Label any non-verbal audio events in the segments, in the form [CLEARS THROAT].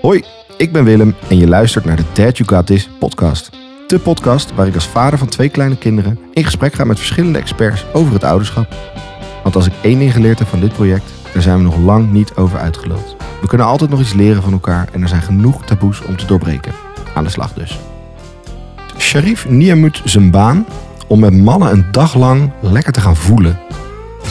Hoi, ik ben Willem en je luistert naar de Dad You Got This podcast. De podcast waar ik als vader van twee kleine kinderen in gesprek ga met verschillende experts over het ouderschap. Want als ik één ding geleerd heb van dit project, daar zijn we nog lang niet over uitgeluld. We kunnen altijd nog iets leren van elkaar en er zijn genoeg taboes om te doorbreken. Aan de slag dus. Sharif Niamut zijn baan om met mannen een dag lang lekker te gaan voelen.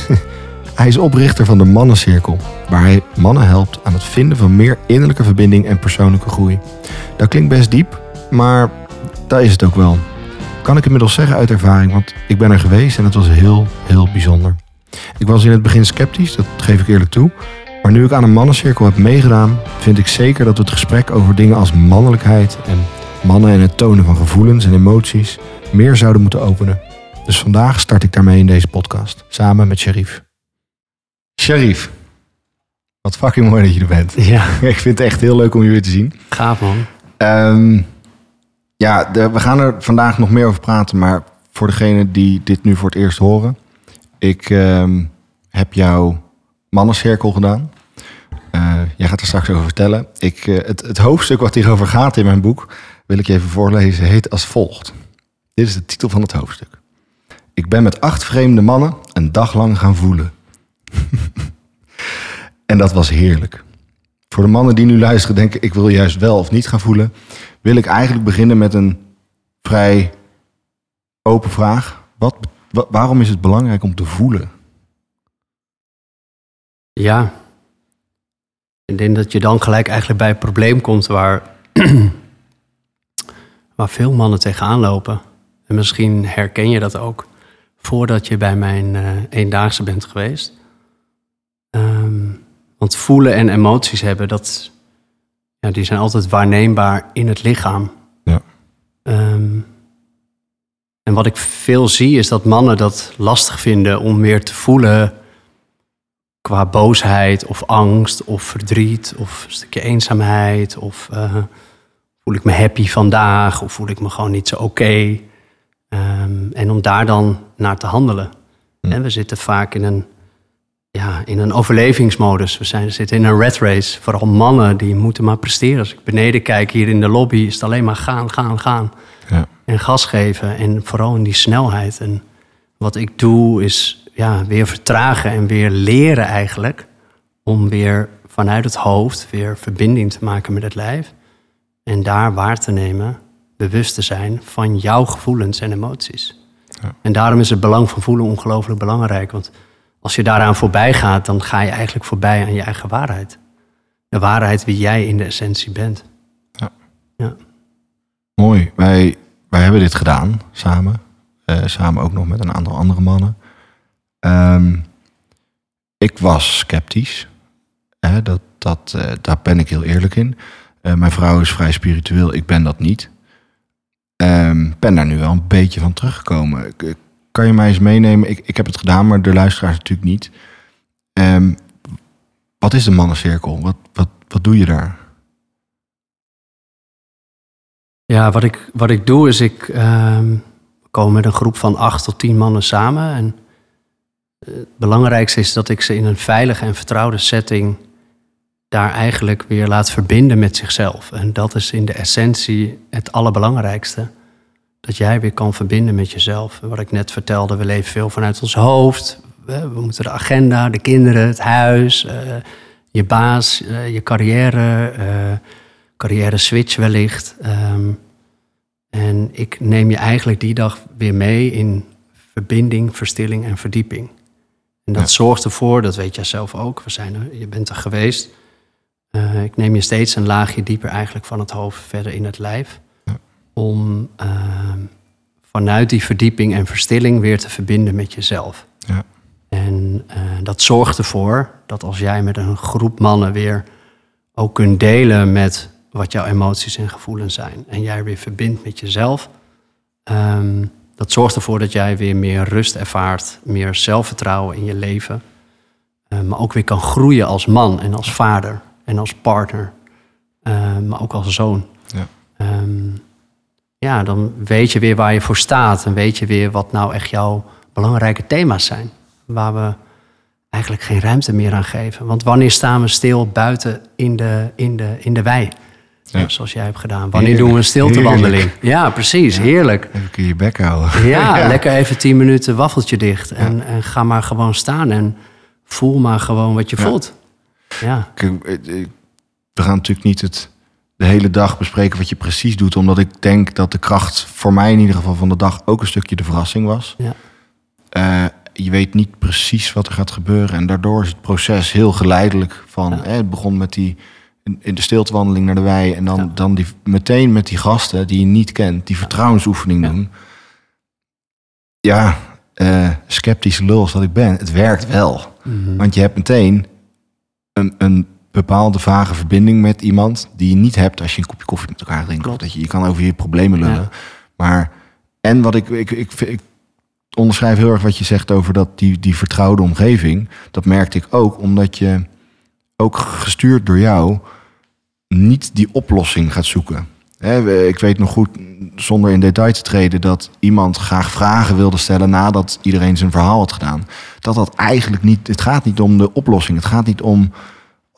[LAUGHS] Hij is oprichter van de Mannencirkel, waar hij mannen helpt aan het vinden van meer innerlijke verbinding en persoonlijke groei. Dat klinkt best diep, maar dat is het ook wel. Kan ik inmiddels zeggen uit ervaring, want ik ben er geweest en het was heel, heel bijzonder. Ik was in het begin sceptisch, dat geef ik eerlijk toe. Maar nu ik aan een mannencirkel heb meegedaan, vind ik zeker dat we het gesprek over dingen als mannelijkheid en mannen en het tonen van gevoelens en emoties meer zouden moeten openen. Dus vandaag start ik daarmee in deze podcast, samen met Sharif. Sharif, wat fucking mooi dat je er bent. Ja, [LAUGHS] Ik vind het echt heel leuk om je weer te zien. gaaf man. Ehm, ja, de- we gaan er vandaag nog meer over praten, maar voor degenen die dit nu voor het eerst horen. Ik ehm, heb jouw mannencirkel gedaan. Eh, jij gaat er straks over vertellen. Ik, eh, het, het hoofdstuk wat hierover gaat in mijn boek, wil ik je even voorlezen, heet als volgt. Dit is de titel van het hoofdstuk. Ik ben met acht vreemde mannen een dag lang gaan voelen. [LAUGHS] en dat was heerlijk. Voor de mannen die nu luisteren denken, ik wil juist wel of niet gaan voelen, wil ik eigenlijk beginnen met een vrij open vraag. Wat, wa- waarom is het belangrijk om te voelen? Ja. Ik denk dat je dan gelijk eigenlijk bij het probleem komt waar, [CLEARS THROAT] waar veel mannen tegenaan lopen. En misschien herken je dat ook voordat je bij mijn eh, eendaagse bent geweest. Want voelen en emoties hebben, dat, ja, die zijn altijd waarneembaar in het lichaam. Ja. Ehm, en wat ik veel zie is dat mannen dat lastig vinden om weer te voelen qua boosheid of angst of verdriet of een stukje eenzaamheid of eh, voel ik me happy vandaag of voel ik me gewoon niet zo oké. Ehm, en om daar dan naar te handelen. En we zitten vaak in een, ja, in een overlevingsmodus. We zijn, zitten in een rat race. Vooral mannen die moeten maar presteren. Als ik beneden kijk hier in de lobby is het alleen maar gaan, gaan, gaan Ja. en gas geven. En vooral in die snelheid. En wat ik doe is ja, weer vertragen en weer leren eigenlijk. Om weer vanuit het hoofd weer verbinding te maken met het lijf. En daar waar te nemen, bewust te zijn van jouw gevoelens en emoties. Ja. En daarom is het belang van voelen ongelooflijk belangrijk. Want als je daaraan voorbij gaat, dan ga je eigenlijk voorbij aan je eigen waarheid. De waarheid wie jij in de essentie bent. Ja. Ja. Mooi. Wij, wij hebben dit gedaan samen. Eh, samen ook nog met een aantal andere mannen. Ehm, ik was sceptisch. Hè, dat, dat, eh, daar ben ik heel eerlijk in. Eh, mijn vrouw is vrij spiritueel. Ik ben dat niet. Ehm ben daar nu wel een beetje van teruggekomen. Ik- ik- Kan je mij eens meenemen? Ik, ik heb het gedaan, maar de luisteraars natuurlijk niet. Ehm, wat is de mannencirkel? Wat, wat, wat doe je daar? Ja, wat ik, wat ik doe is ik ehm, komen met een groep van acht tot tien mannen samen. En eh, het belangrijkste is dat ik ze in een veilige en vertrouwde setting daar eigenlijk weer laat verbinden met zichzelf. En dat is in de essentie het allerbelangrijkste. Dat jij weer kan verbinden met jezelf. En wat ik net vertelde, we leven veel vanuit ons hoofd. We, we moeten de agenda, de kinderen, het huis, eh, je baas, eh, je carrière, eh, carrière switch wellicht. Ehm, en ik neem je eigenlijk die dag weer mee in verbinding, verstilling en verdieping. En dat Ja. zorgt ervoor, dat weet jij zelf ook, we zijn er, je bent er geweest. Ik neem je steeds een laagje dieper eigenlijk van het hoofd verder in het lijf. Ja. Om vanuit die verdieping en verstilling weer te verbinden met jezelf. Ja. En eh, dat zorgt ervoor dat als jij met een groep mannen weer ook kunt delen met wat jouw emoties en gevoelens zijn. En jij weer verbindt met jezelf. ehm, dat zorgt ervoor dat jij weer meer rust ervaart, meer zelfvertrouwen in je leven. eh, maar ook weer kan groeien als man en als vader en als partner. eh, maar ook als zoon. Ja. Ehm, ja, dan weet je weer waar je voor staat. En weet je weer wat nou echt jouw belangrijke thema's zijn. Waar we eigenlijk geen ruimte meer aan geven. Want wanneer staan we stil buiten in de, in de, in de wei? Ja. Zoals jij hebt gedaan. Wanneer Heerlijk. doen we een stiltewandeling? Ja, precies. Heerlijk. Even kun je je bek houden. [LAUGHS] Ja, lekker even tien minuten waffeltje dicht. En, en ga maar gewoon staan en voel maar gewoon wat je Ja. voelt. Ja, eh, eh, we gaan natuurlijk niet het, de hele dag bespreken wat je precies doet. Omdat ik denk dat de kracht voor mij in ieder geval van de dag ook een stukje de verrassing was. ja, Eh, je weet niet precies wat er gaat gebeuren. En daardoor is het proces heel geleidelijk. Van, Ja. hè, het begon met die in, de stiltewandeling naar de wei. En dan, Ja. dan die, meteen met die gasten die je niet kent. Die vertrouwensoefening doen. Ja, eh sceptische lul als dat ik ben. Het werkt wel. Mhm. Want je hebt meteen een, een bepaalde vage verbinding met iemand die je niet hebt als je een kopje koffie met elkaar drinkt. Klopt. Dat je, je kan over je problemen lullen. Ja. Maar, en wat ik, ik, ik, ik onderschrijf heel erg wat je zegt over dat die, die vertrouwde omgeving. Dat merkte ik ook, omdat je ook gestuurd door jou niet die oplossing gaat zoeken. Ik weet nog goed, zonder in detail te treden, dat iemand graag vragen wilde stellen nadat iedereen zijn verhaal had gedaan. Dat dat eigenlijk niet, het gaat niet om de oplossing. Het gaat niet om,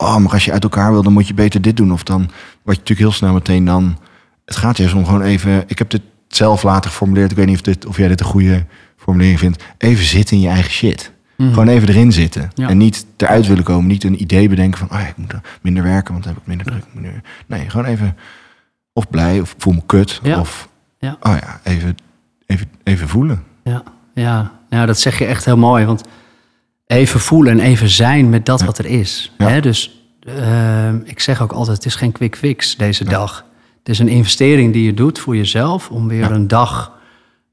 oh, maar als je uit elkaar wil, dan moet je beter dit doen. Of dan, wat je natuurlijk heel snel meteen dan, het gaat juist om gewoon even, ik heb dit zelf later geformuleerd, ik weet niet of, dit, of jij dit een goede formulering vindt. Even zitten in je eigen shit. Mhm. Gewoon even erin zitten. Ja. En niet eruit willen komen. Niet een idee bedenken van... Oh ik moet minder werken, want dan heb ik minder druk. Nee, gewoon even... Of blij, of voel me kut. Ja. Of... Ja. Oh ja, even, even, even voelen. Ja, ja. ja, dat zeg je echt heel mooi. Want even voelen en even zijn met dat Ja. wat er is. Ja. Hè? Dus ehm, ik zeg ook altijd, het is geen quick fix deze dag. Het is een investering die je doet voor jezelf... om weer een dag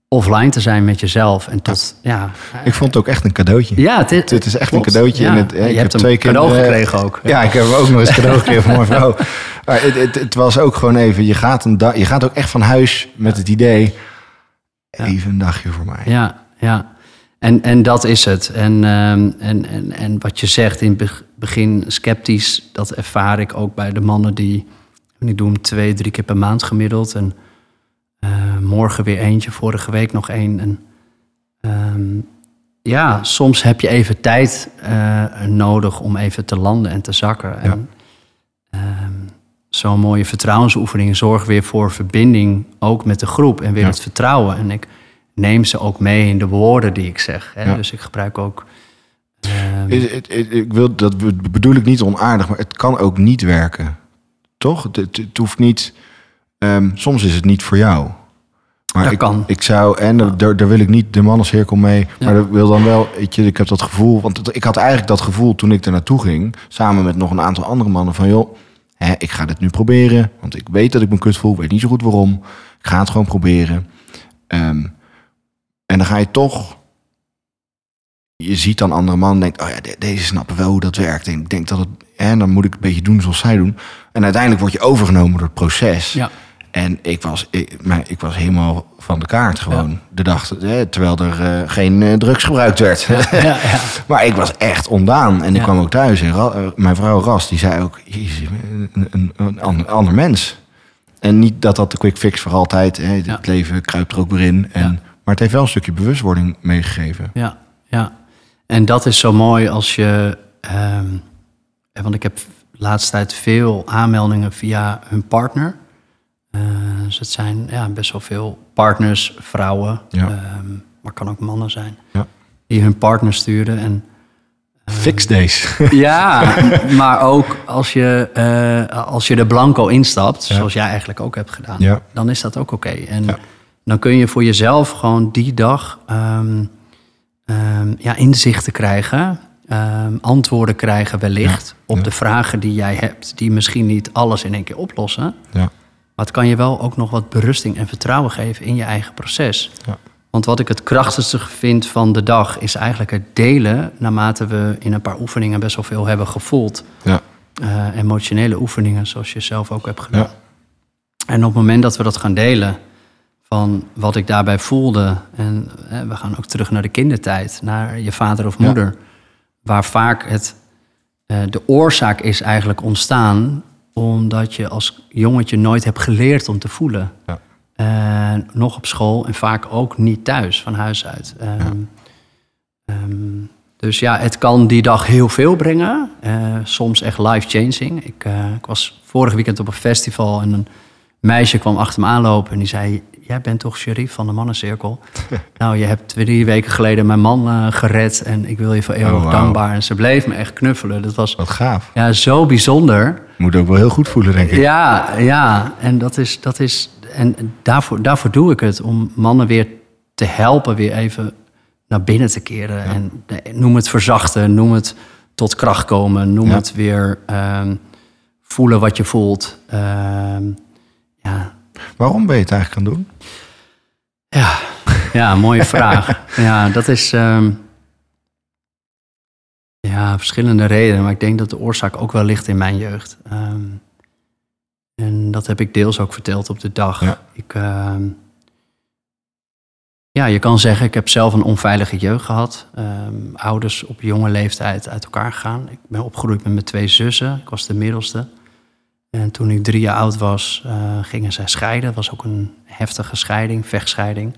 offline te zijn met jezelf. En tot, ja... Ik vond het ook echt een cadeautje. ja, het, Het is echt een cadeautje. En het, je ik heb hebt een twee keer cadeau gekregen ook. Ja, ik heb ook nog eens cadeau gekregen van mijn vrouw. Maar het, het, het was ook gewoon even... Je gaat, een da- je gaat ook echt van huis met het idee... Even een dagje voor mij. Ja, ja. En, en dat is het. En, ehm, en, en, en wat je zegt in het beg- begin sceptisch, dat ervaar ik ook bij de mannen die. Ik doe hem twee, drie keer per maand gemiddeld. En eh, morgen weer eentje, vorige week nog één. En, ehm, ja, soms heb je even tijd eh, nodig om even te landen en te zakken. En, ehm, Zo'n mooie vertrouwensoefening zorgt weer voor verbinding, ook met de groep en weer Ja. het vertrouwen. En ik neem ze ook mee in de woorden die ik zeg. Hè? Ja. Dus ik gebruik ook. ehm, Ik wil, dat be- bedoel ik niet onaardig, maar het kan ook niet werken. Toch? Het, het, het hoeft niet. ehm, soms is het niet voor jou. Maar Dat ik, kan. ik zou, en daar- daar, daar wil ik niet de mannencirkel mee. Ja. Maar ik wil dan wel, weet je, ik heb dat gevoel. Want ik had eigenlijk dat gevoel toen ik er naartoe ging. Samen met nog een aantal andere mannen. Van joh, hè, ik ga dit nu proberen. Want ik weet dat ik me kut voel. Ik weet niet zo goed waarom. Ik ga het gewoon proberen. Ehm, en dan ga je toch je ziet dan andere mannen en denkt, oh ja, de- deze snappen wel hoe dat werkt. En ik denk dat het, en dan moet ik een beetje doen zoals zij doen. En uiteindelijk word je overgenomen door het proces. ja, En ik was, ik, maar ik was helemaal van de kaart gewoon. De dag, terwijl er eh, geen eh, drugs gebruikt werd. ja, ja. [LAUGHS] maar ik was echt ondaan. En ik kwam ook thuis. En Ra- eh, mijn vrouw Ras, die zei ook, jezus, een, een, een ander, ander mens. En niet dat dat de quick fix voor altijd. Hè. Het leven kruipt er ook weer in. En, Ja. Maar het heeft wel een stukje bewustwording meegegeven. Ja, ja. En dat is zo mooi als je. ehm, eh, want ik heb de laatste tijd veel aanmeldingen via hun partner. Eh, dus het zijn ja, best wel veel partners, vrouwen, Ja. ehm, maar kan ook mannen zijn, Ja. die hun partner sturen. En Fix deze. [LAUGHS] ja, maar ook als je, eh, als je er blanco instapt, zoals jij eigenlijk ook hebt gedaan, dan is dat ook oké. En. Dan kun je voor jezelf gewoon die dag ehm, ehm, ja, inzichten krijgen, ehm, antwoorden krijgen wellicht Ja. op Ja. de vragen die jij hebt, die misschien niet alles in één keer oplossen. Ja. Maar het kan je wel ook nog wat berusting en vertrouwen geven in je eigen proces. Ja. Want wat ik het krachtigste vind van de dag is eigenlijk het delen, naarmate we in een paar oefeningen best wel veel hebben gevoeld. Ja. Eh, emotionele oefeningen, zoals je zelf ook hebt gedaan. Ja. En op het moment dat we dat gaan delen, van wat ik daarbij voelde, en eh, we gaan ook terug naar de kindertijd, naar je vader of Ja. moeder, waar vaak het, eh, de oorzaak is eigenlijk ontstaan omdat je als jongetje nooit hebt geleerd om te voelen. Ja. Eh, nog op school en vaak ook niet thuis, van huis uit. Ehm, ehm, Dus ja, het kan die dag heel veel brengen. Eh, soms echt life-changing. Ik, ik was vorig weekend op een festival en een meisje kwam achter me aanlopen en die zei: Jij bent toch sheriff van de mannencirkel? [LAUGHS] nou, je hebt drie weken geleden mijn man eh, gered en ik wil je voor eeuwig Oh, dankbaar. En ze bleef me echt knuffelen. Dat was Wat gaaf. ja, zo bijzonder. Moet ook wel heel goed voelen, denk ik. Ja, ja. En dat is, dat is. En daarvoor, daarvoor doe ik het. Om mannen weer te helpen, weer even naar binnen te keren. En eh, noem het verzachten, noem het tot kracht komen, noem Ja. het weer ehm, voelen wat je voelt. Ehm, ja. Waarom ben je het eigenlijk gaan doen? Ja, ja, mooie [LAUGHS] vraag. Ja, dat is. ehm, ja, verschillende redenen. Maar ik denk dat de oorzaak ook wel ligt in mijn jeugd. Ehm, en dat heb ik deels ook verteld op de dag. Ja. Ik, ehm, ja, je kan zeggen, ik heb zelf een onveilige jeugd gehad. Ouders op jonge leeftijd uit elkaar gegaan. Ik ben opgegroeid met mijn twee zussen. Ik was de middelste. En toen ik drie jaar oud was, eh, gingen zij scheiden. Het was ook een heftige scheiding, vechtscheiding.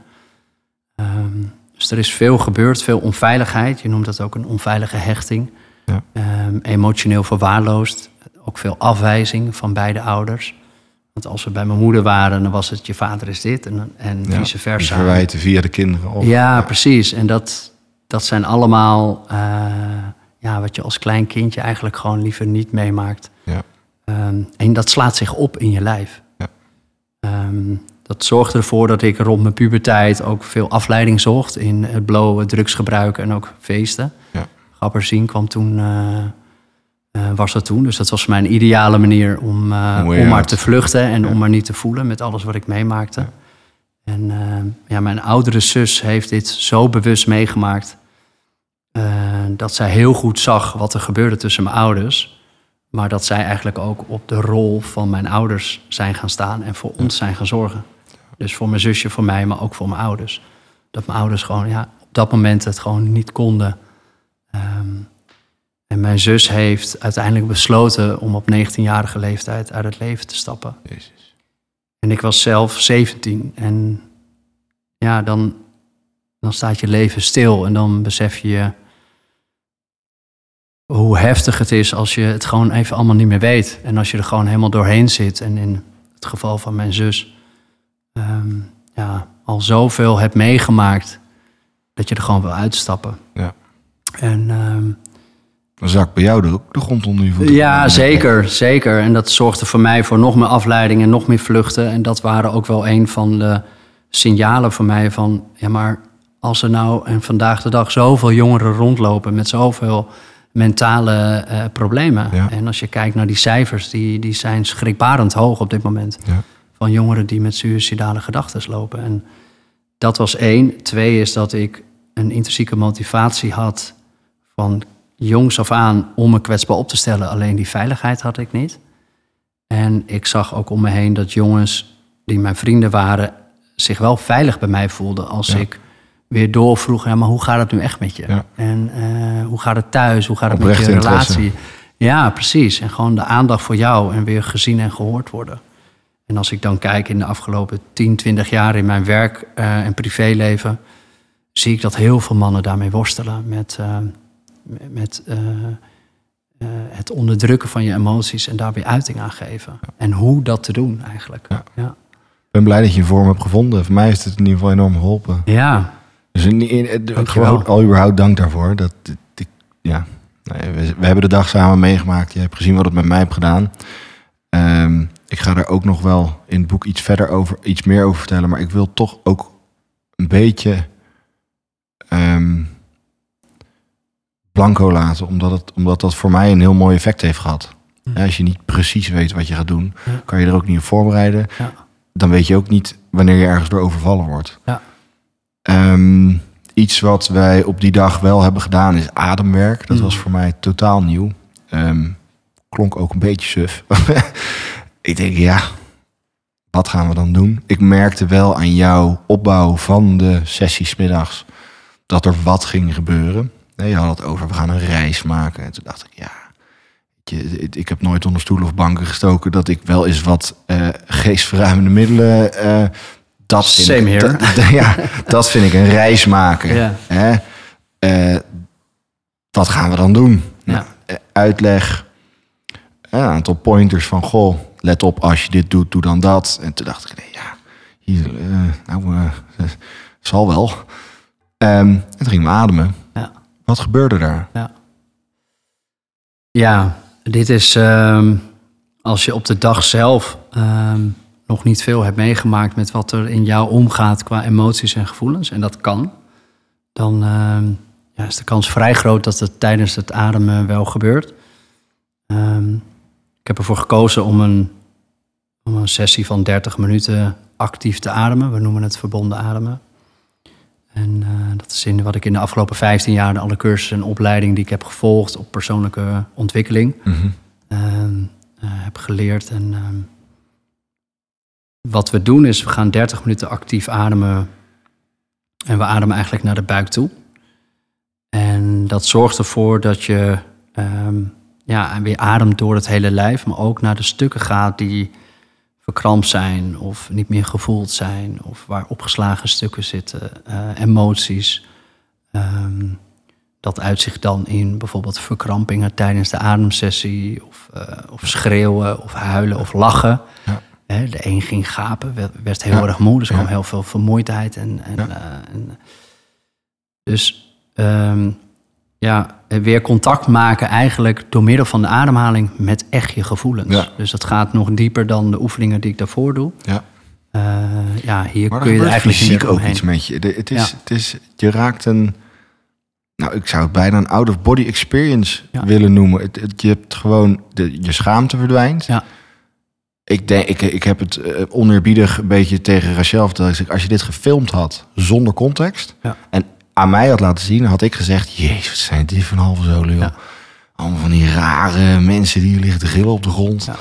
Ehm, dus er is veel gebeurd, veel onveiligheid. Je noemt dat ook een onveilige hechting. Ja. Ehm, emotioneel verwaarloosd. Ook veel afwijzing van beide ouders. Want als we bij mijn moeder waren, dan was het je vader is dit en, en Ja, vice versa. verwijten via de kinderen. Of, Ja, precies. En dat, dat zijn allemaal eh, ja, wat je als klein kindje eigenlijk gewoon liever niet meemaakt. Ja. Ehm, en dat slaat zich op in je lijf. Ja. Ehm, dat zorgde ervoor dat ik rond mijn puberteit ook veel afleiding zocht in het blowen, drugsgebruik en ook feesten. Ja. Gabberzien kwam toen, eh, eh, was dat toen. Dus dat was mijn ideale manier om, way om maar te vluchten en Ja. om maar niet te voelen met alles wat ik meemaakte. En eh, ja, mijn oudere zus heeft dit zo bewust meegemaakt. dat zij heel goed zag wat er gebeurde tussen mijn ouders. Maar dat zij eigenlijk ook op de rol van mijn ouders zijn gaan staan en voor ons zijn gaan zorgen. Dus voor mijn zusje, voor mij, maar ook voor mijn ouders. Dat mijn ouders gewoon ja, op dat moment het gewoon niet konden. Ehm, en mijn zus heeft uiteindelijk besloten om op 19-jarige leeftijd uit het leven te stappen. Jezus. En ik was zelf 17. En ja, dan, dan staat je leven stil. En dan besef je hoe heftig het is als je het gewoon even allemaal niet meer weet. En als je er gewoon helemaal doorheen zit. En in het geval van mijn zus, ehm, ja, al zoveel hebt meegemaakt dat je er gewoon wil uitstappen. Ja. En ehm, Dan zakt bij jou de, ook de grond onder je voeten. ja, zeker, zeker. En dat zorgde voor mij voor nog meer afleiding en nog meer vluchten. En dat waren ook wel een van de signalen voor mij van... ja, maar als er nou en vandaag de dag zoveel jongeren rondlopen... met zoveel mentale eh, problemen. Ja. En als je kijkt naar die cijfers, die, die zijn schrikbarend hoog op dit moment. Ja. Van jongeren die met suïcidale gedachten lopen. En dat was één. Twee is dat ik een intrinsieke motivatie had van jongs af aan om me kwetsbaar op te stellen. Alleen die veiligheid had ik niet. En ik zag ook om me heen dat jongens die mijn vrienden waren... zich wel veilig bij mij voelden als Ja. ik weer doorvroeg... Ja, maar hoe gaat het nu echt met je? Ja. En eh, hoe gaat het thuis? Hoe gaat het met je interesse. relatie? Ja, precies. En gewoon de aandacht voor jou en weer gezien en gehoord worden. En als ik dan kijk in de afgelopen 10, 20 jaar in mijn werk eh, en privéleven, zie ik dat heel veel mannen daarmee worstelen. Met, eh, met het onderdrukken van je emoties en daar weer uiting aan geven. En hoe dat te doen eigenlijk. Ja. Ja. Ik ben blij dat je een vorm hebt gevonden. Voor mij heeft het in ieder geval enorm geholpen. ja. Dus in, Dankjewel. gewoon al überhaupt dank daarvoor. Dat, ik- ja, nee, we, we hebben de dag samen meegemaakt. Je hebt gezien wat het met mij heeft gedaan. Ehm, ik ga er ook nog wel in het boek iets verder over, iets meer over vertellen. Maar ik wil toch ook een beetje ehm, blanco laten. Omdat, het, omdat dat voor mij een heel mooi effect heeft gehad. Ja, als je niet precies weet wat je gaat doen, Ja. kan je er ook niet op voorbereiden. Ja. Dan weet je ook niet wanneer je ergens door overvallen wordt. Ja. Ehm, iets wat wij op die dag wel hebben gedaan is ademwerk. Dat Mm. was voor mij totaal nieuw. Ehm, klonk ook een beetje suf. [LAUGHS] ik denk, ja, wat gaan we dan doen? Ik merkte wel aan jouw opbouw van de sessies middags dat er wat ging gebeuren. Je had het over, we gaan een reis maken. En toen dacht ik, ja, ik heb nooit onder stoelen of banken gestoken dat ik wel eens wat eh geestverruimende middelen. eh, dat vind Same ik, here. dat- [LAUGHS] ja, dat vind ik een reis maken. Ja. Hè? Eh, wat gaan we dan doen? Ja. Nou, uitleg, een aantal pointers van, goh, let op als je dit doet, doe dan dat. En toen dacht ik, nee, ja, hier, eh, nou, eh, zal wel. Ehm, en toen ging ik ademen. Ja. Wat gebeurde daar? Ja. Ja, dit is ehm, als je op de dag zelf ehm, nog niet veel hebt meegemaakt met wat er in jou omgaat qua emoties en gevoelens, en dat kan, dan ehm, ja, is de kans vrij groot dat het tijdens het ademen wel gebeurt. Ehm, ik heb ervoor gekozen om een, om een sessie van 30 minuten actief te ademen. We noemen het verbonden ademen. En eh, dat is in wat ik in de afgelopen 15 jaar, de alle cursussen en opleiding die ik heb gevolgd op persoonlijke ontwikkeling, ehm, eh, heb geleerd. En wat we doen is, we gaan 30 minuten actief ademen. En we ademen eigenlijk naar de buik toe. En dat zorgt ervoor dat je ehm, ja, weer ademt door het hele lijf, maar ook naar de stukken gaat die verkrampt zijn of niet meer gevoeld zijn of waar opgeslagen stukken zitten, eh, emoties. Ehm, dat uitzicht dan in bijvoorbeeld verkrampingen tijdens de ademsessie of, eh, of schreeuwen of huilen of lachen. Ja. Hè, de een ging gapen, werd, werd heel Ja. erg moe, dus kwam heel veel vermoeidheid. En, en, eh, en, dus ehm, ja, weer contact maken eigenlijk door middel van de ademhaling met echt je gevoelens. Dus dat gaat nog dieper dan de oefeningen die ik daarvoor doe. Ja. Eh, ja, hier Maar kun je er eigenlijk fysiek ook iets met je. De- het is, Ja. het is, je raakt een, nou ik zou het bijna een out-of-body experience Ja. willen noemen. Het, het- je hebt gewoon, de, je schaamte verdwijnt. Ja. Ik, denk, ik, ik heb het eh, oneerbiedig een beetje tegen Rachel verteld. Ik zeg, als je dit gefilmd had zonder context... Ja. en aan mij had laten zien, had ik gezegd... Jezus, wat zijn dit van halve zolen, joh. Ja. Allemaal van die rare mensen die hier liggen te gillen op de grond. Ja.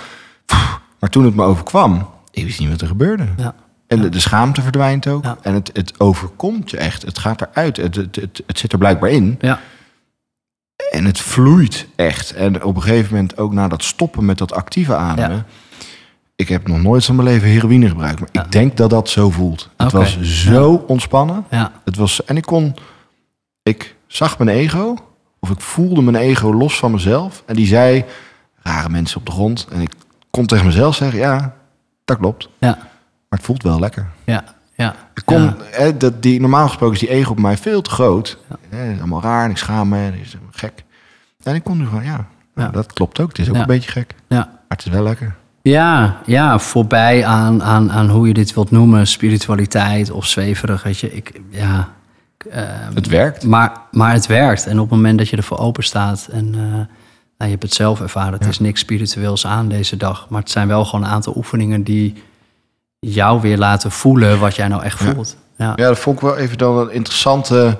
Pff, Maar toen het me overkwam, ik wist niet wat er gebeurde. Ja. En de, de schaamte verdwijnt ook. Ja. En het, het overkomt je echt. Het gaat eruit. Het, het, het, het zit er blijkbaar in. Ja. En het vloeit echt. En op een gegeven moment ook na dat stoppen met dat actieve ademen. Ik heb nog nooit van mijn leven heroïne gebruikt. Maar Ja. ik denk dat dat zo voelt. Het was zo ontspannen. Ja, Het was, en ik kon... Ik zag mijn ego. Of ik voelde mijn ego los van mezelf. En die zei... Rare mensen op de grond. En ik kon tegen mezelf zeggen... Ja, dat klopt. ja, Maar het voelt wel lekker. ja, ja. Ik kon, hè, dat, die, normaal gesproken is die ego bij mij veel te groot. Hè, allemaal raar en ik schaam me. en is gek. En ik kon nu gewoon, ja, nou, dat klopt ook. Het is ook een beetje gek. ja. Maar het is wel lekker. Ja, ja, voorbij aan, aan, aan hoe je dit wilt noemen, spiritualiteit of zweverig, weet je. Ik, ja, ehm, Het werkt. maar, maar het werkt. En op het moment dat je ervoor open staat en eh, nou, je hebt het zelf ervaren, het Ja. is niks spiritueels aan deze dag. Maar het zijn wel gewoon een aantal oefeningen die jou weer laten voelen wat jij nou echt Ja. voelt. Ja, Ja, dat vond ik wel even dan een interessante...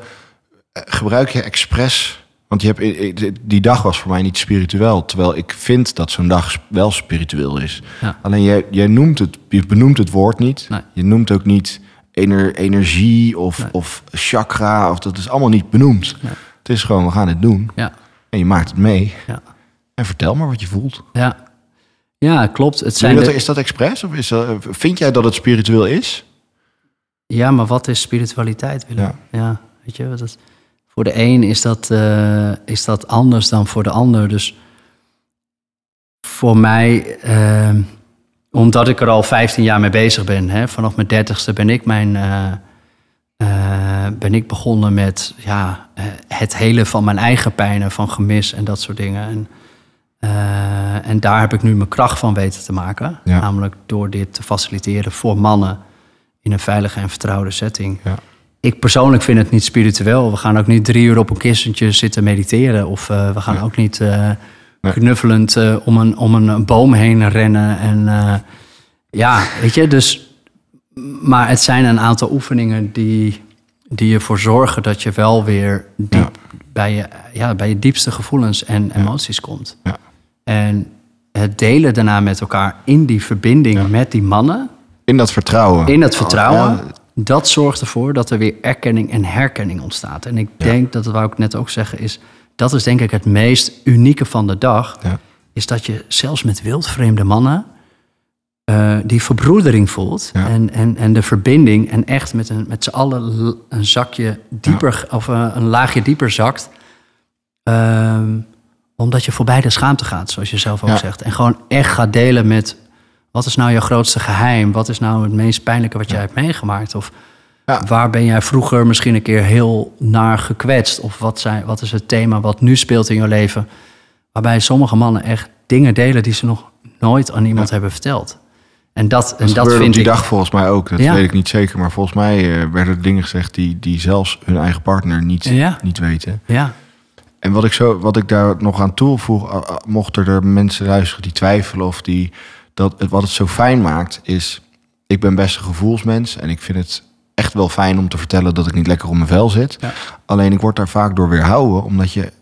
eh, Gebruik je expres... Want je hebt, eh, eh, die dag was voor mij niet spiritueel. Terwijl ik vind dat zo'n dag wel spiritueel is. Ja. Alleen jij, jij noemt het, je benoemt het woord niet. Nee. Je noemt ook niet ener, energie of, Nee. of chakra. Of, dat is allemaal niet benoemd. Nee. Het is gewoon, we gaan het doen. ja, En je maakt het mee. ja. En vertel maar wat je voelt. ja. ja klopt. Het zijn dat, de- is dat expres? Of is dat, vind jij dat het spiritueel is? Ja, maar wat is spiritualiteit, Willem? Ja. Ja, weet je, wat het, voor de een is dat, eh, is dat anders dan voor de ander. Dus voor mij, eh, omdat ik er al 15 jaar mee bezig ben, hè, vanaf mijn dertigste ben ik mijn... eh, ben ik begonnen met ja, het hele van mijn eigen pijnen, van gemis en dat soort dingen. En, en daar heb ik nu mijn kracht van weten te maken. Ja. Namelijk door dit te faciliteren voor mannen in een veilige en vertrouwde setting. Ja. Ik persoonlijk vind het niet spiritueel. We gaan ook niet drie uur op een kistentje zitten mediteren. Of eh, we gaan Nee. ook niet eh, knuffelend eh, om, een, om een boom heen rennen. En ja, weet je, dus... Maar het zijn een aantal oefeningen die, die ervoor zorgen dat je wel weer diep bij, je, ja, bij je diepste gevoelens en emoties komt. Ja. En het delen daarna met elkaar in die verbinding met die mannen, In dat vertrouwen. in dat vertrouwen, dat zorgt ervoor dat er weer erkenning en herkenning ontstaat. En ik denk, dat wou ik net ook zeggen, is dat is denk ik het meest unieke van de dag. Ja. Is dat je zelfs met wildvreemde mannen eh, die verbroedering voelt. Ja. En, en, en de verbinding. En echt met, een, met z'n allen een zakje dieper of eh, een laagje dieper zakt. Ehm, omdat je voorbij de schaamte gaat, zoals je zelf ook zegt. En gewoon echt gaat delen met... wat is nou je grootste geheim? Wat is nou het meest pijnlijke wat jij hebt meegemaakt? Of Ja. waar ben jij vroeger misschien een keer heel naar gekwetst? Of wat, zijn, wat is het thema wat nu speelt in je leven? Waarbij sommige mannen echt dingen delen... die ze nog nooit aan iemand hebben verteld. En dat, en Dat, dat gebeurde vind op die ik... dag volgens mij ook. Dat Ja. weet ik niet zeker. Maar volgens mij eh, werden er dingen gezegd die, die zelfs hun eigen partner niet, Ja. niet weten. Ja, En wat ik, zo, wat ik daar nog aan toevoeg, uh, mochten er mensen luisteren die twijfelen of die dat het, wat het zo fijn maakt, is ik ben best een gevoelsmens en ik vind het echt wel fijn om te vertellen dat ik niet lekker op mijn vel zit. Ja. Alleen ik word daar vaak door weerhouden, omdat je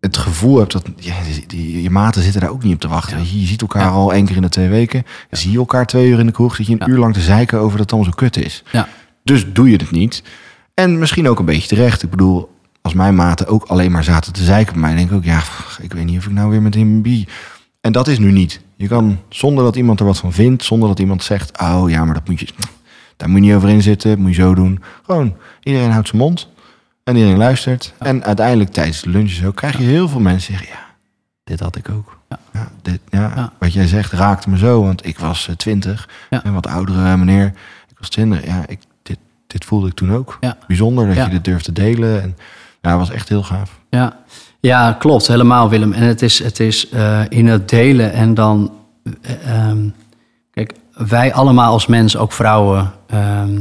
het gevoel hebt dat ja, die, die- je maten zitten daar ook niet op te wachten. Ja. Je, je ziet elkaar al één keer in de twee weken. Zie je elkaar twee uur in de kroeg, zit je een uur lang te zeiken over dat het allemaal zo kut is. ja, Dus doe je het niet. En misschien ook een beetje terecht. Ik bedoel, als mijn maten ook alleen maar zaten te zeiken bij mij, denk ik ook, ja, ik weet niet of ik nou weer met hem bi. En dat is nu niet. Je kan zonder dat iemand er wat van vindt, zonder dat iemand zegt, oh ja, maar dat moet je, daar moet je niet over in zitten, dat moet je zo doen. Gewoon, iedereen houdt zijn mond en iedereen luistert. En uiteindelijk tijdens de lunches ook krijg je heel veel mensen zeggen, ja, dit had ik ook. Ja. Ja, dit, ja. Wat jij zegt raakte me zo, want ik was eh, twintig en wat oudere meneer, ik was twintig. Ja, ik, dit, dit voelde ik toen ook. Ja. Bijzonder dat je dit durft te delen. En ja, was echt heel gaaf. Ja, ja klopt, helemaal Willem. En het is, het is eh, in het delen en dan... eh, ehm, kijk, wij allemaal als mens, ook vrouwen... ehm,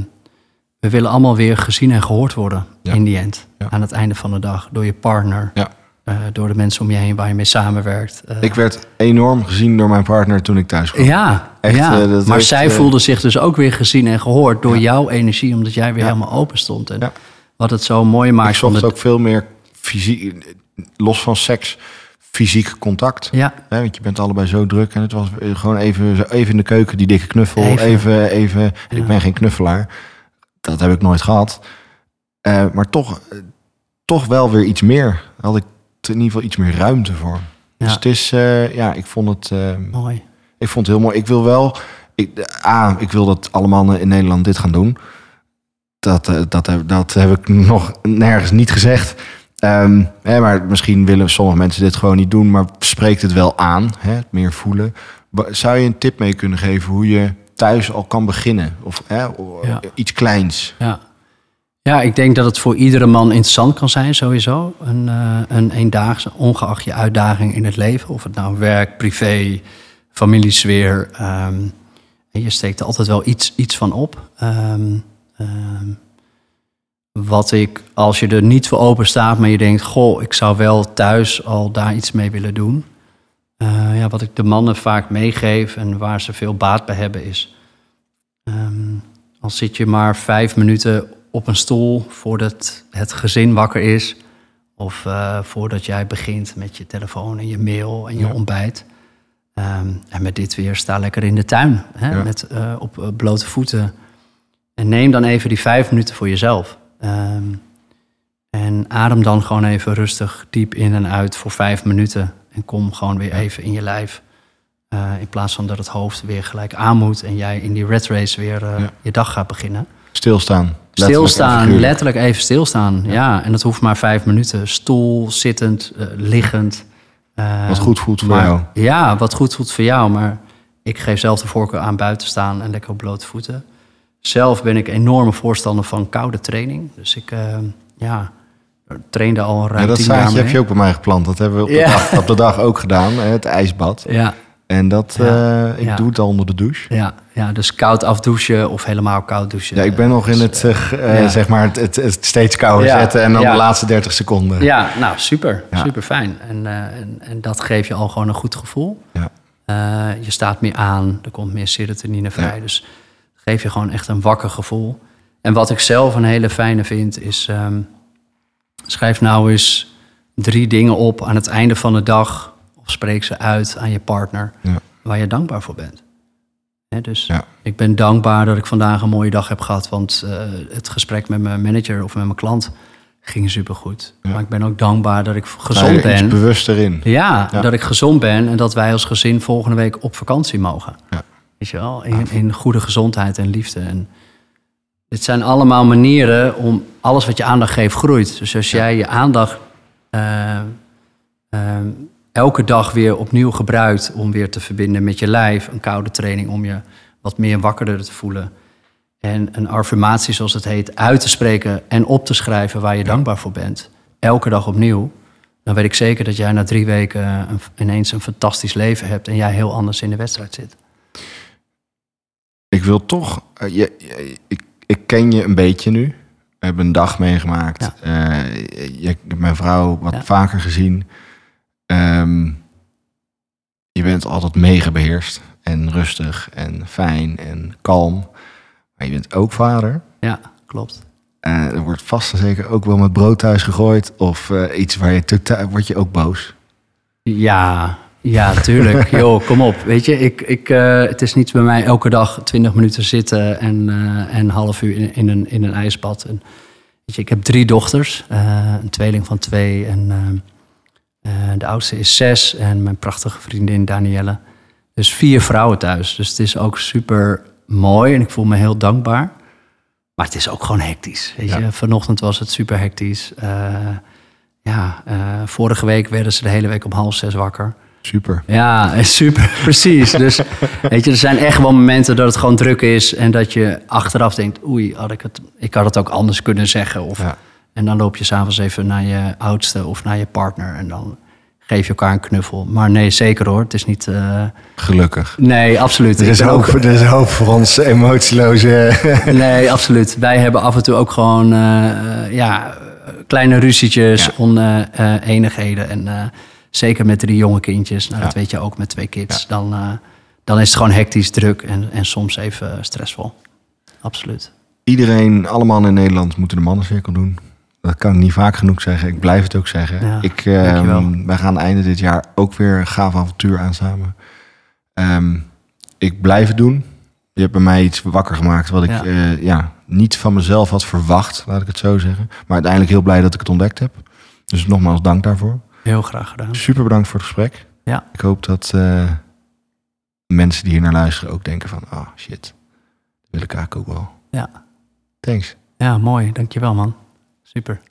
we willen allemaal weer gezien en gehoord worden Ja. in die end. Ja. Aan het einde van de dag. Door je partner, Ja. eh, door de mensen om je heen waar je mee samenwerkt. Ik werd enorm gezien door mijn partner toen ik thuis kwam. ja, Echt, ja. maar heeft, zij voelde zich dus ook weer gezien en gehoord door jouw energie, omdat jij weer helemaal open stond. En wat het zo mooi maakt ik van zocht de- ook veel meer fysiek, los van seks, fysiek contact. Ja, Hè, want je bent allebei zo druk en het was gewoon even, even in de keuken, die dikke knuffel. Even. Even, even. En Ja. ik ben geen knuffelaar. Dat heb ik nooit gehad. Eh, maar toch, eh, toch wel weer iets meer. Had ik in ieder geval iets meer ruimte voor. Dus Ja. het is, eh, ja, ik vond het, eh, mooi. ik vond het heel mooi. Ik wil wel, ik, A, ik wil dat alle mannen in Nederland dit gaan doen. Dat, eh, dat, heb, dat heb ik nog nergens niet gezegd. Ehm, hè, maar misschien willen sommige mensen dit gewoon niet doen, maar spreekt het wel aan, hè, het meer voelen. Zou je een tip mee kunnen geven hoe je thuis al kan beginnen? Of hè, Ja. iets kleins? Ja. ja, ik denk dat het voor iedere man interessant kan zijn, sowieso. Een, eh, een eendaagse, ongeacht je uitdaging in het leven. Of het nou werk, privé, familiesfeer. en je steekt er altijd wel iets, iets van op. Ehm, wat ik, als je er niet voor open staat, maar je denkt... goh, ik zou wel thuis al daar iets mee willen doen. Eh, ja, wat ik de mannen vaak meegeef en waar ze veel baat bij hebben is... ehm, al zit je maar vijf minuten op een stoel voordat het gezin wakker is. Of eh, voordat jij begint met je telefoon en je mail en je Ja. ontbijt. Ehm, en met dit weer sta lekker in de tuin. Hè, Ja. met, eh, op blote voeten. En neem dan even die vijf minuten voor jezelf. Ehm, en adem dan gewoon even rustig diep in en uit voor vijf minuten. En kom gewoon weer even in je lijf. Eh, in plaats van dat het hoofd weer gelijk aan moet en jij in die red race weer eh, Ja. je dag gaat beginnen. Stilstaan. Letterlijk Stilstaan, letterlijk even stilstaan. Ja. en dat hoeft maar vijf minuten. Stoel, zittend, eh, liggend. Eh, Wat goed voelt voor maar- jou. Ja, wat goed voelt voor jou. Maar ik geef zelf de voorkeur aan buiten staan en lekker op blote voeten. Zelf ben ik enorme voorstander van koude training. Dus ik eh, ja, trainde al ruim Ja, dat tien jaar heb je ook bij mij geplant. Dat hebben we op de, dag, op de dag ook gedaan, het ijsbad. Ja, En dat, Ja. eh, ik Ja. doe het al onder de douche. ja, ja, dus koud afdouchen of helemaal koud douchen. Ja, ik ben nog in Dus, het, eh, zeg maar, het, het, het steeds kouder zetten en dan de laatste 30 seconden. Ja, nou super, super fijn. En, en, en dat geeft je al gewoon een goed gevoel. Ja. Je staat meer aan, er komt meer serotonine vrij. Dus geef je gewoon echt een wakker gevoel. En wat ik zelf een hele fijne vind, is ehm, schrijf nou eens drie dingen op aan het einde van de dag. Of spreek ze uit aan je partner Ja. waar je dankbaar voor bent. Dus Ja. ik ben dankbaar dat ik vandaag een mooie dag heb gehad. Want eh, het gesprek met mijn manager of met mijn klant ging supergoed. Ja. Maar ik ben ook dankbaar dat ik gezond iets ben. bewuster in. Ja, Ja. dat ik gezond ben en dat wij als gezin volgende week op vakantie mogen. Ja. Weet je wel, in, in goede gezondheid en liefde. En dit zijn allemaal manieren om alles wat je aandacht geeft groeit. Dus als jij je aandacht eh, ehm, elke dag weer opnieuw gebruikt om weer te verbinden met je lijf. Een koude training om je wat meer wakkerder te voelen. En een affirmatie, zoals het heet, uit te spreken en op te schrijven waar je dankbaar voor bent. Elke dag opnieuw. Dan weet ik zeker dat jij na drie weken een- ineens een fantastisch leven hebt en jij heel anders in de wedstrijd zit. Ik wil toch... eh, je, je- ik, ik ken je een beetje nu. We hebben een dag meegemaakt. Ja. Eh, je, mijn vrouw wat Ja. vaker gezien. Ehm, je bent altijd mega beheerst. En rustig en fijn en kalm. Maar je bent ook vader. Ja, klopt. Eh, er wordt vast en zeker ook wel met brood thuis gegooid. Of iets waar je totaal... Word je ook boos. Ja, ja, tuurlijk. [LAUGHS] Joh, kom op. Weet je, ik, ik, eh, het is niet bij mij elke dag 20 minuten zitten en, eh, en half uur in, in, een, in een ijsbad. En, weet je, ik heb drie dochters, eh, een tweeling van twee en de oudste is zes en mijn prachtige vriendin Danielle. Dus vier vrouwen thuis. Dus het is ook super mooi en ik voel me heel dankbaar. Maar het is ook gewoon hectisch. Weet je? Ja. Vanochtend was het super hectisch. Ja, vorige week werden ze de hele week om half zes wakker. Super. Ja, [LAUGHS] super, precies. Dus weet je, er zijn echt wel momenten dat het gewoon druk is en dat je achteraf denkt, oei, had ik het, ik had het ook anders kunnen zeggen. Of, Ja. En dan loop je s'avonds even naar je oudste of naar je partner en dan geef je elkaar een knuffel. Maar nee, zeker hoor, het is niet. eh, Gelukkig. nee, absoluut. Er is, hoop, ook- er is hoop voor ons emotieloze... [LAUGHS] Nee, absoluut. Wij hebben af en toe ook gewoon eh, eh, ja, kleine ruzietjes, Ja. oneenigheden. en zeker met drie jonge kindjes, nou, dat weet je ook met twee kids. Dan, eh, dan is het gewoon hectisch druk en, en soms even stressvol. Absoluut. Iedereen, alle mannen in Nederland moeten de mannencirkel doen. Dat kan ik niet vaak genoeg zeggen. Ik blijf het ook zeggen. Ja, ik, eh, dankjewel. wij gaan einde dit jaar ook weer een gaaf avontuur aan samen. Ehm, ik blijf het doen. Je hebt bij mij iets wakker gemaakt wat ik Ja. ja. ja, niet van mezelf had verwacht, laat ik het zo zeggen. Maar uiteindelijk heel blij dat ik het ontdekt heb. Dus nogmaals dank daarvoor. Heel graag gedaan. Super bedankt voor het gesprek. Ja. Ik hoop dat eh, mensen die hier naar luisteren ook denken van... Ah, shit, dat wil ik eigenlijk ook wel. Ja, Thanks. ja mooi. Dankjewel man. Super.